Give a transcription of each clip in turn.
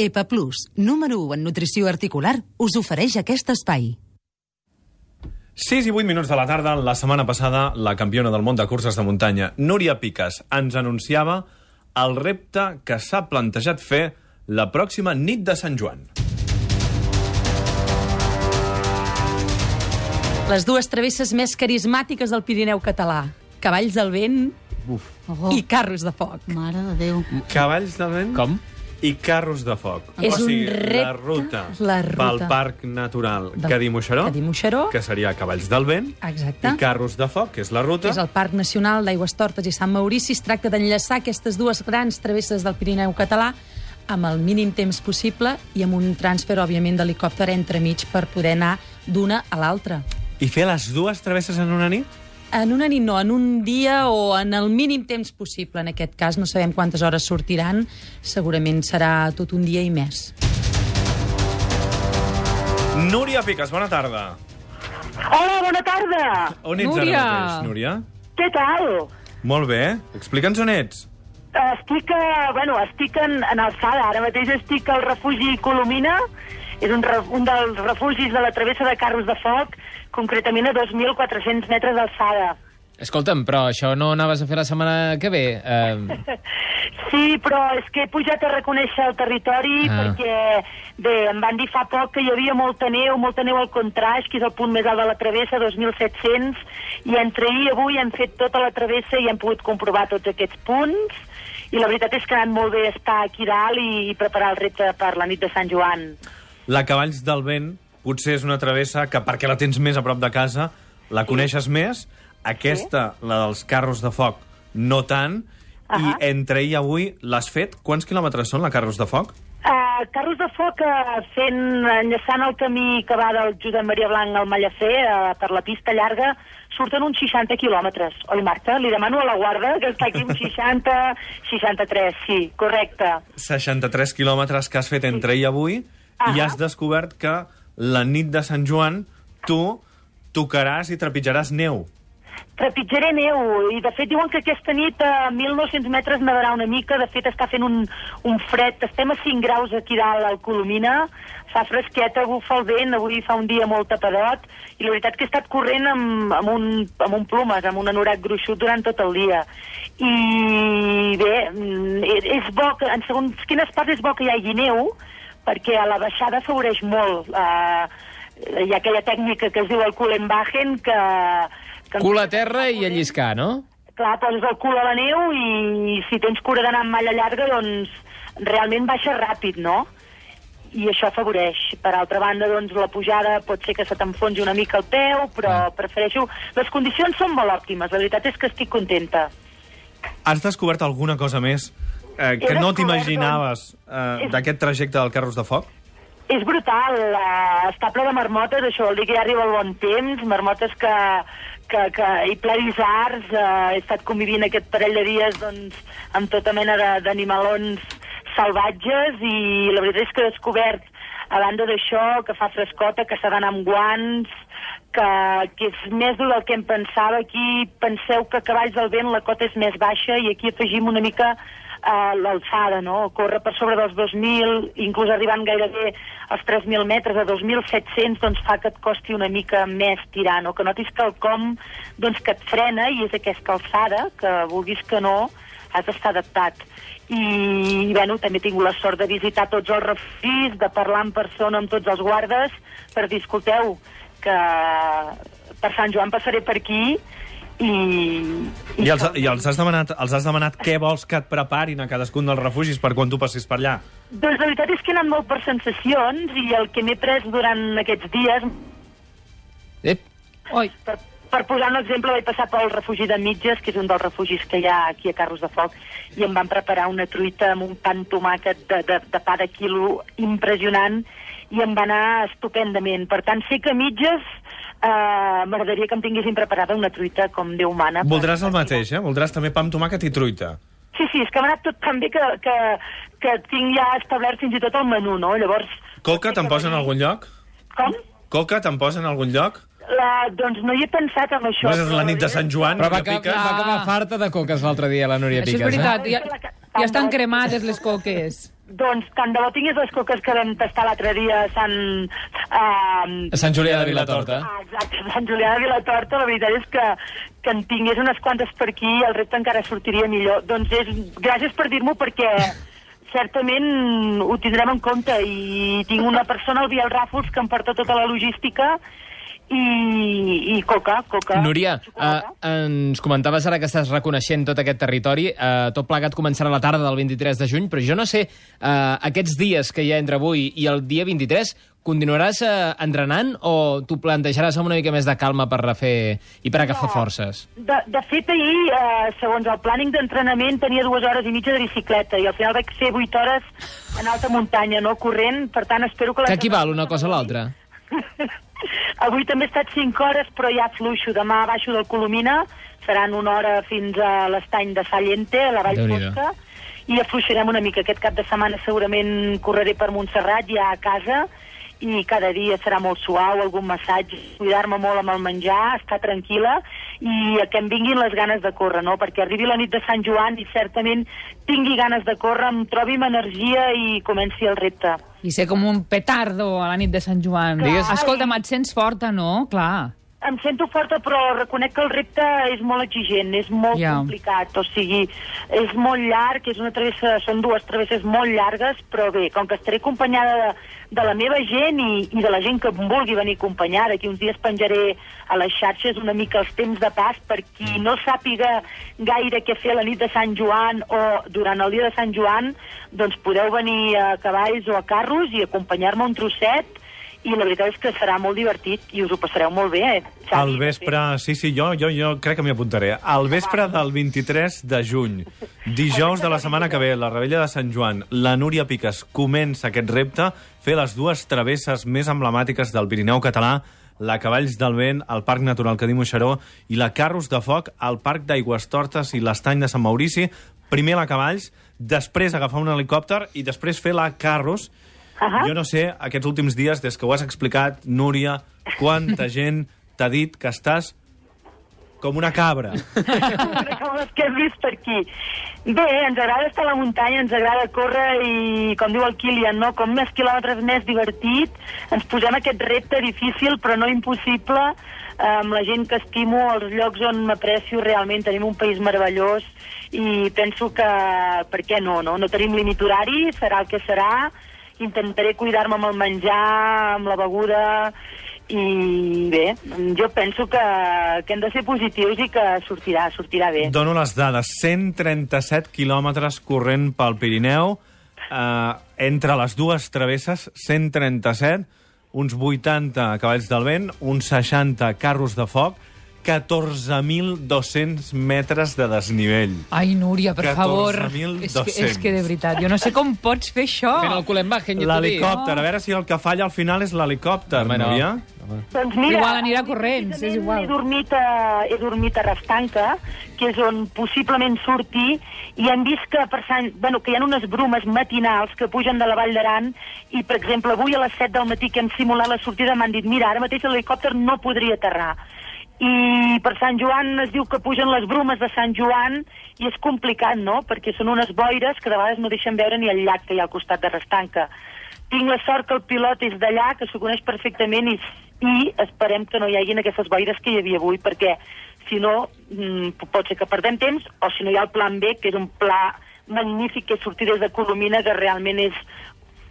EPA Plus, número 1 en nutrició articular, us ofereix aquest espai. 6 i 8 minuts de la tarda, la setmana passada, la campiona del món de curses de muntanya, Núria Piques, ens anunciava el repte que s'ha plantejat fer la pròxima nit de Sant Joan. Les dues travesses més carismàtiques del Pirineu català. Cavalls del vent Uf. I carros de foc. mare de Déu. Cavalls de vent Com? I carros de foc. És o sigui, un la repte, ruta, la ruta. pel Parc Natural Del- Cadí-Moixeró, Cadí-Moixeró. que seria Cavalls del Vent, Exacte. i Carros de Foc, que és la ruta. És el Parc Nacional d'Aigües Tortes i Sant Maurici. Es tracta d'enllaçar aquestes dues grans travesses del Pirineu català amb el mínim temps possible i amb un transfer, òbviament, d'helicòpter entremig per poder anar d'una a l'altra. I fer les dues travesses en una nit? En una nit no, en un dia o en el mínim temps possible. En aquest cas no sabem quantes hores sortiran, segurament serà tot un dia i més. Núria Piques, bona tarda. Hola, bona tarda. On ets Núria. ara mateix, Núria? Què tal? Molt bé. Explica'ns on ets. Estic, a, bueno, estic en, en alçada. Ara mateix estic al refugi Colomina. És un, un dels refugis de la travessa de Carros de Foc, concretament a 2.400 metres d'alçada. Escolta'm, però això no anaves a fer la setmana que ve? Uh, Sí, però és que he pujat a reconèixer el territori Ah. perquè, bé, em van dir fa poc que hi havia molta neu, molta neu al Contraix, que és el punt més alt de la travessa, 2.700, i entre ahir i avui hem fet tota la travessa i hem pogut comprovar tots aquests punts, i la veritat és que ha anat molt bé estar aquí dalt i preparar el repte per la nit de Sant Joan. La Cavalls del Vent potser és una travessa que, perquè la tens més a prop de casa, la coneixes més. Aquesta, la dels carros de foc, no tant. Ahà. I entre ahir i avui l'has fet. Quants quilòmetres són, la Carros de Foc? Uh, carros de foc uh, fent, enllaçant el camí que va del Josep Maria Blanc al Mallafer uh, per la pista llarga, surten uns 60 quilòmetres. Oi, Marta? Li demano a la guarda que està aquí uns 60, 63, sí, correcte. 63 quilòmetres que has fet entre ahir i avui i Ahà. has descobert que la nit de Sant Joan tu tocaràs i trepitjaràs neu. Trepitjaré neu, i de fet diuen que aquesta nit a 1.900 metres nevarà una mica, de fet està fent un, un fred, estem a 5 graus aquí dalt al Colomina, fa fresqueta, bufa el vent, avui fa un dia molt tapadot, i la veritat que he estat corrent amb, amb, un, amb un plumes, amb un anorac gruixut durant tot el dia. I bé, mm, és bo que, en segons quines parts és bo que hi hagi neu, perquè a la baixada afavoreix molt. Uh, hi ha aquella tècnica que es diu el Kulenbachen, que... que cul a terra i a lliscar, no? Clar, poses el cul a la neu i si tens cura d'anar amb malla llarga, doncs realment baixa ràpid, no? I això afavoreix. Per altra banda, doncs, la pujada pot ser que se t'enfonsi una mica el peu, però Ah. prefereixo... Les condicions són molt òptimes, la veritat és que estic contenta. Has descobert alguna cosa més eh, que no t'imaginaves eh, És- d'aquest trajecte del Carros de Foc? És brutal, uh, està ple de marmotes, això vol dir que ja arriba el bon temps, marmotes que, que, que i ple d'isards, uh, he estat convivint aquest parell de dies doncs, amb tota mena d'animalons salvatges i la veritat és que he descobert, a banda d'això, que fa frescota, que s'ha d'anar amb guants, que, que és més dur del que em pensava. Aquí penseu que a cavalls del vent la cota és més baixa i aquí afegim una mica uh, l'alçada, no? Corre per sobre dels 2.000, inclús arribant gairebé als 3.000 metres, a 2.700, doncs fa que et costi una mica més tirar, no? Que notis que el com doncs, que et frena i és aquesta alçada, que vulguis que no, has d'estar adaptat. I, bueno, també he tingut la sort de visitar tots els refugis, de parlar en persona amb tots els guardes, per dir, escolteu, que per Sant Joan passaré per aquí i... I els, i els, has demanat, els has demanat què vols que et preparin a cadascun dels refugis per quan tu passis per allà? Doncs la veritat és que he anat molt per sensacions i el que m'he pres durant aquests dies, Ep, Oi, per, per posar un exemple, vaig passar pel refugi de mitges, que és un dels refugis que hi ha aquí a Carros de Foc, i em van preparar una truita amb un pa amb tomàquet de, de, de pa de quilo impressionant i em va anar estupendament. Per tant, sé que mitges eh, m'agradaria que em tinguessin preparada una truita com Déu mana. Voldràs el mateix, eh? Voldràs també pa amb tomàquet i truita. Sí, sí, és que m'ha anat tot tan bé que, que, que tinc ja establert fins i tot el menú, no? Llavors... Coca te'n posa en algun lloc? Com? Coca te'n posa en algun lloc? La, doncs no hi he pensat en això. No és la nit de Sant Joan, però va, que piques. va acabar farta de coques l'altre dia, la Núria Això és Piques. veritat, Eh? ja, ja estan cremades les coques. Doncs tant de bo tingués les coques que vam tastar l'altre dia a Sant... Uh, A Sant Julià de Vilatorta. Ah, exacte, Sant Julià de Vilatorta, la veritat és que, que en tingués unes quantes per aquí el repte encara sortiria millor. Doncs és, gràcies per dir-m'ho perquè certament ho tindrem en compte i tinc una persona, el Biel Ràfols, que em porta tota la logística i, i coca, coca. Núria, xocolata. ens comentaves ara que estàs reconeixent tot aquest territori. Uh, tot plegat començarà la tarda del 23 de juny, però jo no sé, uh, aquests dies que hi ha entre avui i el dia 23, continuaràs uh, entrenant o t'ho plantejaràs amb una mica més de calma per refer i per agafar No. forces? De, de fet, ahir, eh, segons el plàning d'entrenament, tenia dues hores i mitja de bicicleta i al final vaig fer vuit hores en alta muntanya, no corrent, per tant espero que... Que equival una cosa a l'altra? Avui també he estat 5 hores, però ja fluixo. Demà baixo del Colomina, seran una hora fins a l'estany de Sallente, a la Vall. Fosca, i afluixarem una mica. Aquest cap de setmana segurament correré per Montserrat, ja a casa, i cada dia serà molt suau, algun massatge, cuidar-me molt amb el menjar, estar tranquil·la, i que em vinguin les ganes de córrer, no? Perquè arribi la nit de Sant Joan i certament tingui ganes de córrer, em trobi amb energia i comenci el repte. I ser com un petardo a la nit de Sant Joan. Clar. Escolta'm, et sents forta, no? Clar. Em sento forta, però reconec que el repte és molt exigent, és molt Ja. complicat, o sigui, és molt llarg, és una travessa, són dues travesses molt llargues, però bé, com que estaré acompanyada de, de la meva gent i, i de la gent que em vulgui venir a acompanyar, d'aquí uns dies penjaré a les xarxes una mica els temps de pas per qui no sàpiga gaire què fer la nit de Sant Joan o durant el dia de Sant Joan, doncs podeu venir a cavalls o a carros i acompanyar-me un trosset i la veritat és que serà molt divertit i us ho passareu molt bé. Eh? Xavi, fet. vespre, sí, sí, jo, jo, jo crec que m'hi apuntaré. Al vespre del 23 de juny, dijous de la setmana que ve, la Rebella de Sant Joan, la Núria Piques comença aquest repte, fer les dues travesses més emblemàtiques del Pirineu català, la Cavalls del Vent, al Parc Natural Cadí Moixeró i la Carros de Foc al Parc d'Aigües Tortes i l'Estany de Sant Maurici. Primer la Cavalls, després agafar un helicòpter i després fer la Carros. Ahà. Jo no sé, aquests últims dies, des que ho has explicat, Núria, quanta gent t'ha dit que estàs com una cabra. com les que has vist per aquí. Bé, ens agrada estar a la muntanya, ens agrada córrer i, com diu el Kilian, no? com més quilòmetres més divertit, ens posem aquest repte difícil però no impossible, amb la gent que estimo, els llocs on m'aprecio realment, tenim un país meravellós i penso que, per què no, no? No tenim límit horari, serà el que serà, intentaré cuidar-me amb el menjar, amb la beguda, i bé, jo penso que, que hem de ser positius i que sortirà, sortirà bé. Dono les dades. 137 quilòmetres corrent pel Pirineu, eh, entre les dues travesses, 137, uns 80 cavalls del vent, uns 60 carros de foc, 14.200 metres de desnivell. Ai, Núria, per favor. 14.200. És que, és que de veritat, jo no sé com pots fer això. El. L'helicòpter, a veure si el que falla al final és l'helicòpter, no. Núria. Doncs mira, Igual anirà corrents, és igual. He dormit, a, he dormit a Restanca, que és on possiblement surti, i hem vist que, per Sant, bueno, que hi ha unes brumes matinals que pugen de la Vall d'Aran, i, per exemple, avui a les 7 del matí que hem simulat la sortida m'han dit, mira, ara mateix l'helicòpter no podria aterrar. I per Sant Joan es diu que pugen les brumes de Sant Joan i és complicat, no?, perquè són unes boires que de vegades no deixen veure ni el llac que hi ha al costat de Restanca. Tinc la sort que el pilot és d'allà, que s'ho coneix perfectament i, i esperem que no hi hagin aquestes boires que hi havia avui, perquè si no mm, pot ser que perdem temps o si no hi ha el plan B, que és un pla magnífic que és sortir des de Colomina, que realment és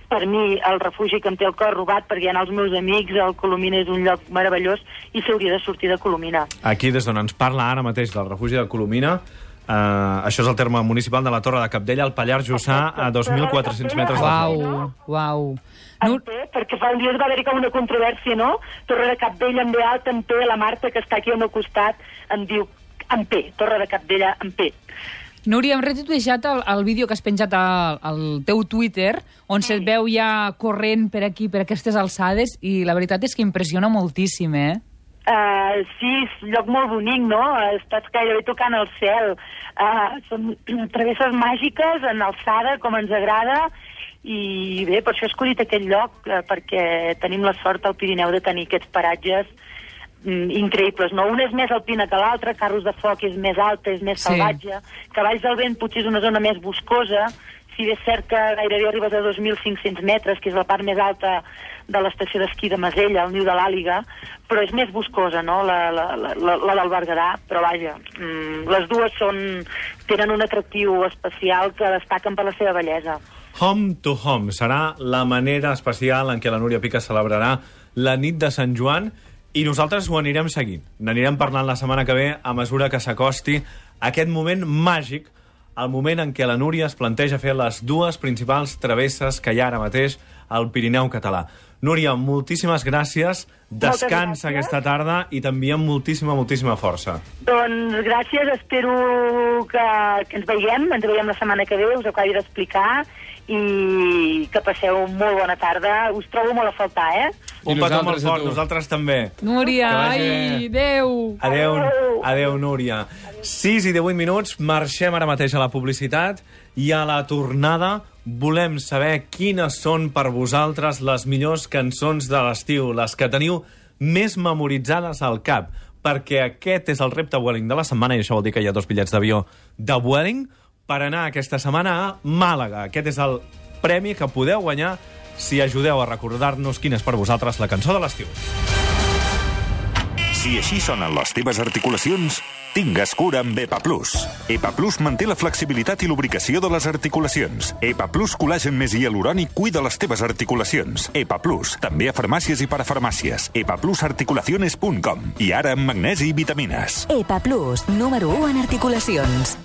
per mi el refugi que em té el cor robat perquè hi ha els meus amics, el Colomina és un lloc meravellós i s'hauria de sortir de Colomina. Aquí, des d'on ens parla ara mateix del refugi de Colomina, eh, això és el terme municipal de la Torre de Capdella, al Pallars Jussà, a 2.400 metres de Uau, uau. En Nu- P, perquè fa un dia va haver-hi com una controvèrsia, no? Torre de Capdella en B alta, en P, la Marta, que està aquí al meu costat, em diu en P, Torre de Capdella en P. Núria, hem retuitejat el, el vídeo que has penjat al, al teu Twitter, on se't veu ja corrent per aquí, per aquestes alçades, i la veritat és que impressiona moltíssim, eh? Uh, sí, és un lloc molt bonic, no? Estàs gairebé tocant el cel. Uh, són travesses màgiques, en alçada, com ens agrada, i bé, per això he escollit aquest lloc, uh, perquè tenim la sort al Pirineu de tenir aquests paratges mm, increïbles, no? Un és més alpina que l'altre, Carros de Foc és més alta, és més Sí. salvatge, Cavalls del Vent potser és una zona més boscosa, si bé és cert que gairebé arribes a 2.500 metres, que és la part més alta de l'estació d'esquí de Masella, el niu de l'Àliga, però és més boscosa, no?, la, la, la, la, la del Berguedà, però vaja, mm, les dues són, tenen un atractiu especial que destaquen per la seva bellesa. Home to Home serà la manera especial en què la Núria Pica celebrarà la nit de Sant Joan i nosaltres ho anirem seguint. N'anirem parlant la setmana que ve a mesura que s'acosti aquest moment màgic, el moment en què la Núria es planteja fer les dues principals travesses que hi ha ara mateix al Pirineu català. Núria, moltíssimes gràcies, descansa gràcies. aquesta tarda i t'enviem moltíssima, moltíssima força. Doncs gràcies, espero que, que ens veiem, ens veiem la setmana que ve, us ho acabi d'explicar, i que passeu molt bona tarda. Us trobo molt a faltar, eh? I Un petó molt fort, nosaltres també. Núria, ai, adeu. Adeu, Adéu. adeu, Núria. 6 i 18 minuts, marxem ara mateix a la publicitat i a la tornada volem saber quines són per vosaltres les millors cançons de l'estiu, les que teniu més memoritzades al cap, perquè aquest és el repte Vueling de la setmana i això vol dir que hi ha dos bitllets d'avió de Vueling per anar aquesta setmana a Màlaga. Aquest és el premi que podeu guanyar si ajudeu a recordar-nos quina és per vosaltres la cançó de l'estiu. Si així sonen les teves articulacions, tingues cura amb EPA Plus. EPA Plus manté la flexibilitat i lubricació de les articulacions. EPA Plus col·lagen més hialurònic cuida les teves articulacions. EPA Plus, també a farmàcies i parafarmàcies. epaplusarticulaciones.com. I ara amb magnesi i vitamines. EPA Plus, número 1 en articulacions.